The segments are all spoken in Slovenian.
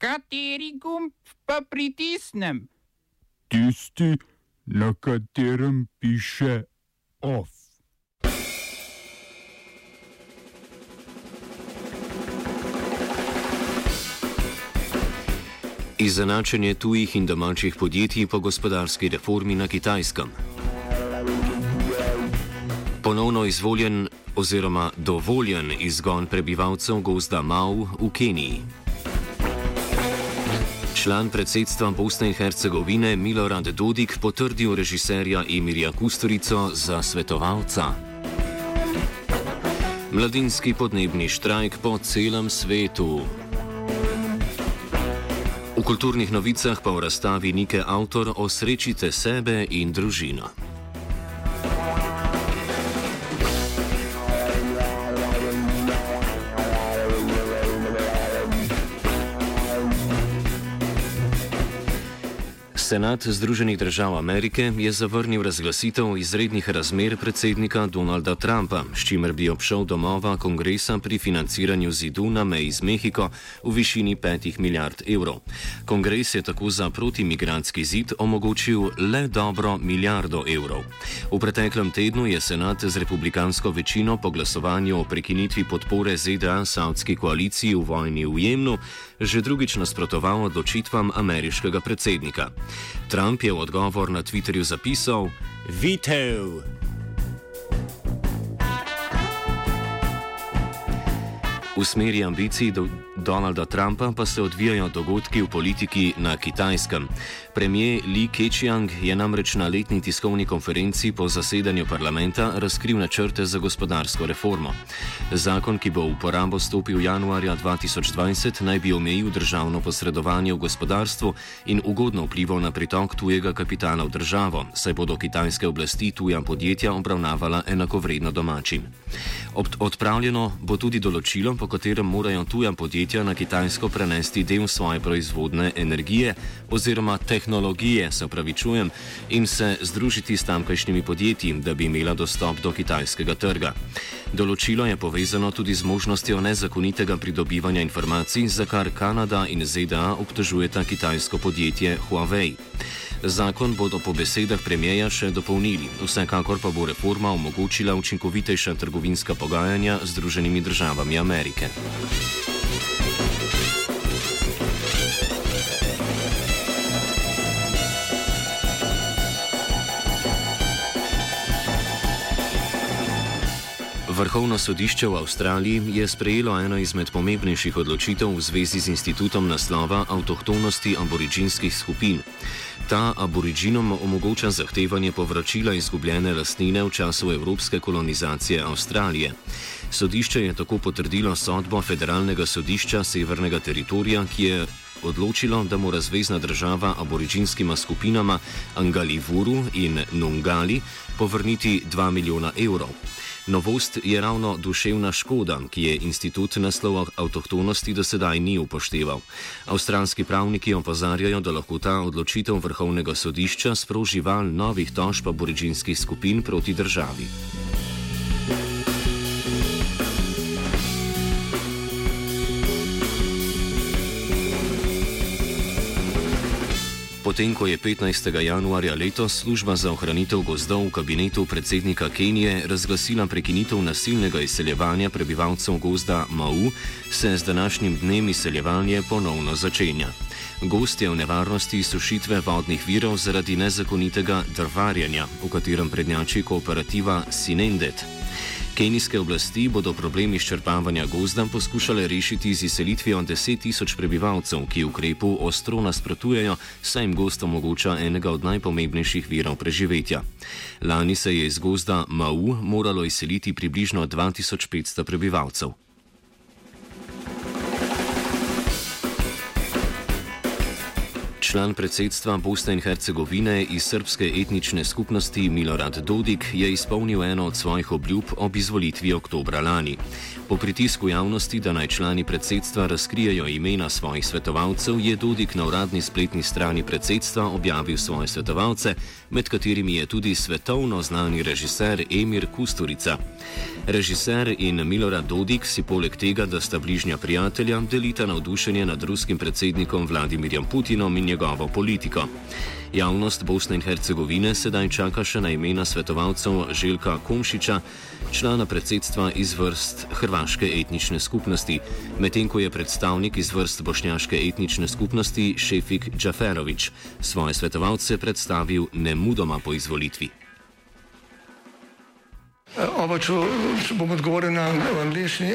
Kateri gumb pa pritisnem? Tisti, na katerem piše OF. Izenačenje tujih in domačih podjetij po gospodarski reformi na Kitajskem. Ponovno izvoljen oziroma dovoljen izgon prebivalcev gozda Mau v Keniji. Član predsedstva Bosne in Hercegovine Milorad Dodik potrdil režiserja Emirja Kusturico za svetovalca. Mladinski podnebni štrajk po celem svetu. V kulturnih novicah pa v razstavi Nike avtor osrečite sebe in družino. Senat Združenih držav Amerike je zavrnil razglasitev izrednih razmer predsednika Donalda Trumpa, s čimer bi obšel domova kongresa pri financiranju zidu na meji z Mehiko v višini 5 milijard evrov. Kongres je tako za protimigranski zid omogočil le dobro milijardo evrov. V preteklem tednu je senat z republikansko večino po glasovanju o prekinitvi podpore ZDA Saudski koaliciji v vojni v Jemnu že drugič nasprotoval odločitvam ameriškega predsednika. Trump je v odgovor na Twitterju zapisal: Vitev! V smeri ambicij do Donalda Trumpa pa se odvijajo dogodki v politiki na Kitajskem. Premijer Li Keqiang je namreč na letni tiskovni konferenci po zasedanju parlamenta razkril načrte za gospodarsko reformo. Zakon, ki bo v uporabo stopil januarja 2020, naj bi omejil državno posredovanje v gospodarstvu in ugodno vplival na pritok tujega kapitala v državo, saj bodo kitajske oblasti tuja podjetja obravnavala enakovredno domačim. Odpravljeno bo tudi določilo, po katerem morajo tuja podjetja na Kitajsko prenesti del svoje proizvodne energije oziroma tehnologije, se upravičujem, in se združiti s tamkajšnjimi podjetji, da bi imela dostop do kitajskega trga. Določilo je povezano tudi z možnostjo nezakonitega pridobivanja informacij, za kar Kanada in ZDA obtožujeta kitajsko podjetje Huawei. Zakon bodo po besedah premijeja še dopolnili, vsekakor pa bo reforma omogočila učinkovitejša trgovinska pogajanja z Združenimi državami Amerike. Vrhovno sodišče v Avstraliji je sprejelo eno izmed pomembnejših odločitev v zvezi z institutom naslova avtohtonosti aboriginskih skupin. Ta aboriginom omogoča zahtevanje povračila izgubljene lastnine v času evropske kolonizacije Avstralije. Sodišče je tako potrdilo sodbo Federalnega sodišča Severnega teritorija, ki je odločilo, da mora zvezdna država aboriginskima skupinama Angalivuru in Nungali povrniti 2 milijona evrov. Novost je ravno duševna škoda, ki je institut naslova avtohtonosti do sedaj ni upošteval. Avstralski pravniki opozarjajo, da lahko ta odločitev vrhovnega sodišča sproži val novih tožb aboriginskih skupin proti državi. Potem, ko je 15. januarja letos služba za ohranitev gozdov v kabinetu predsednika Kenije razglasila prekinitev nasilnega izseljevanja prebivalcev gozda Mau, se z današnjim dnem izseljevanje ponovno začenja. Gost je v nevarnosti sušitve vodnih virov zaradi nezakonitega drvarjanja, v katerem prednjači kooperativa Sinendet. Kenijske oblasti bodo problem izčrpavanja gozda poskušale rešiti z izselitvijo 10 tisoč prebivalcev, ki ukrepu ostro nasprotujejo, saj jim gost omogoča enega od najpomembnejših virov preživetja. Lani se je iz gozda Mau moralo izseliti približno 2500 prebivalcev. Član predsedstva Bosne in Hercegovine iz srpske etnične skupnosti Milorad Dodik je izpolnil eno od svojih obljub ob izvolitvi oktobra lani. Po pritisku javnosti, da naj člani predsedstva razkrijejo imena svojih svetovalcev, je Dodik na uradni spletni strani predsedstva objavil svoje svetovalce, med katerimi je tudi svetovno znani režiser Emir Kusturica. Režiser in Milorad Dodik si poleg tega, da sta bližnja prijatelja, delita navdušenje nad ruskim predsednikom Vladimirjem Putinom in njegovo politiko. Javnost Bosne in Hercegovine sedaj čaka še na imena svetovalcev Željka Komšiča, člana predsedstva iz vrst hrvaške etnične skupnosti, medtem ko je predstavnik iz vrst bošnjaške etnične skupnosti Šefik Džaferovič svoje svetovalce predstavil nemudoma po izvolitvi. Oba, če, bom odgovoril na angliški.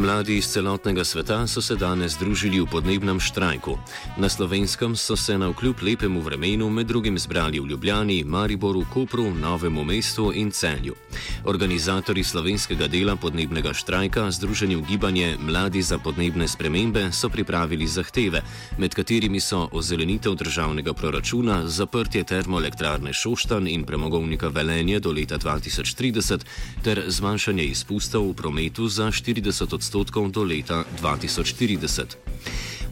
Mladi iz celotnega sveta so se danes združili v podnebnem štrajku. Na slovenskem so se na vkljub lepemu vremenu med drugim zbrali v Ljubljani, Mariboru, Kopru, Novemu mestu in Celju. Organizatori slovenskega dela podnebnega štrajka, združeni v gibanje Mladi za podnebne spremembe, so pripravili zahteve, med katerimi so ozelenitev državnega proračuna, zaprtje termoelektrarne Šoštan in premogovnika Velenje do leta 2030 ter zmanjšanje izpustov v prometu za 40 odstotkov do leta 2040.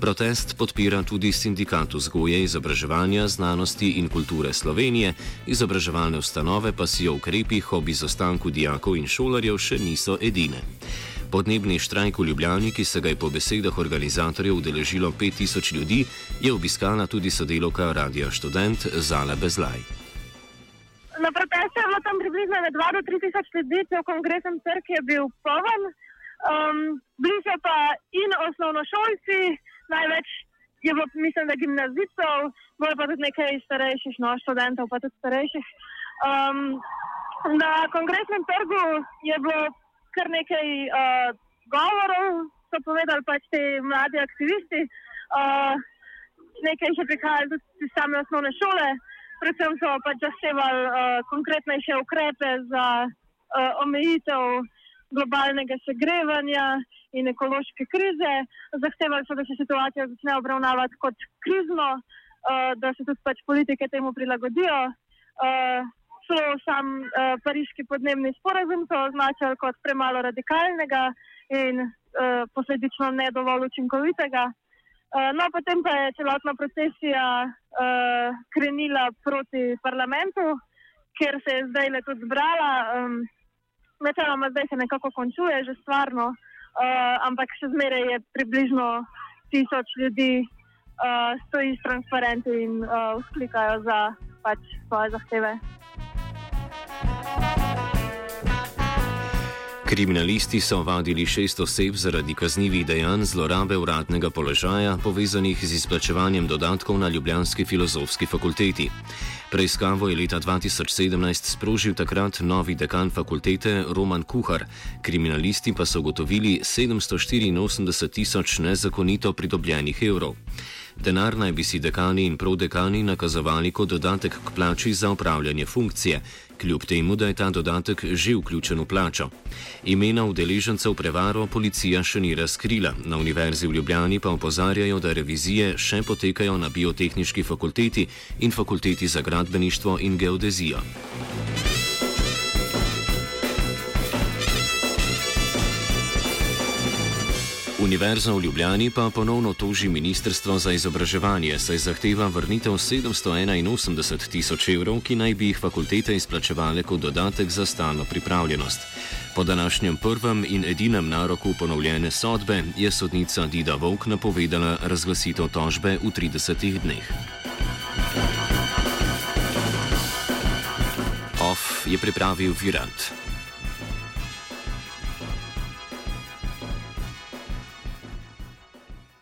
Protest podpira tudi sindikat vzgoje, izobraževanja, znanosti in kulture Slovenije, izobraževalne ustanove pa si o ukrepih ob izostanku dijakov in šolarjev še niso edine. Podnebni štrajk v Ljubljani, ki se ga je po besedah organizatorjev udeležilo 5000 ljudi, je obiskala tudi sodelovka Radia Student Zala Bezlaj. Na protestu je bilo tam približno 2 do 3 tisoč ljudi, cel kongresen trg je bil poln. Um, bili so pa in osnovnošolci, največ je bilo, mislim, da gimnazistov, bilo je pa tudi nekaj starejših, no, študentov, pa tudi starejših. Um, na kongresnem trgu je bilo kar nekaj uh, govorov, so povedali pač ti mladi aktivisti. Uh, nekaj jih je prihajalo tudi iz same osnovne šole, predvsem so pač zahtevali uh, konkretnejše ukrepe za uh, omejitev globalnega segrevanja in ekološke krize. Zahtevali so, da se situacija začne obravnavati kot krizno, uh, da se tudi pač politike temu prilagodijo. Uh, Celo sam uh, pariški podnebni sporazum so označili kot premalo radikalnega in uh, posledično ne dovolj učinkovitega. Uh, no, potem pa je celotna procesija uh, krenila proti parlamentu, kjer se je zdaj le tudi zbrala. Um, Načeloma zdaj se nekako končuje že stvarno, uh, ampak še zmeraj je približno tisoč ljudi uh, stoji s transparenti in uh, vzklikajo za pač svoje zahteve. Kriminalisti so ovadili šest oseb zaradi kaznjivih dejanj zlorabe uradnega položaja povezanih z izplačevanjem dodatkov na Ljubljanski filozofski fakulteti. Preiskavo je leta 2017 sprožil takrat novi dekan fakultete Roman Kuhar, kriminalisti pa so ugotovili 784 tisoč nezakonito pridobljenih evrov. Denar naj bi si dekani in prodekani nakazovali kot dodatek k plači za upravljanje funkcije, kljub temu, da je ta dodatek že vključen v plačo. Imena udeležencev prevaro policija še ni razkrila, na Univerzi v Ljubljani pa opozarjajo, da revizije še potekajo na biotehnički fakulteti in fakulteti za gradbeništvo in geodezijo. Univerza v Ljubljani pa ponovno toži Ministrstvo za izobraževanje, saj zahteva vrnitev 781 tisoč evrov, ki naj bi jih fakultete izplačevale kot dodatek za stalno pripravljenost. Po današnjem prvem in edinem naroku ponovljene sodbe je sodnica Dida Vok napovedala razglasitev tožbe v 30 dneh. OF je pripravil Virant.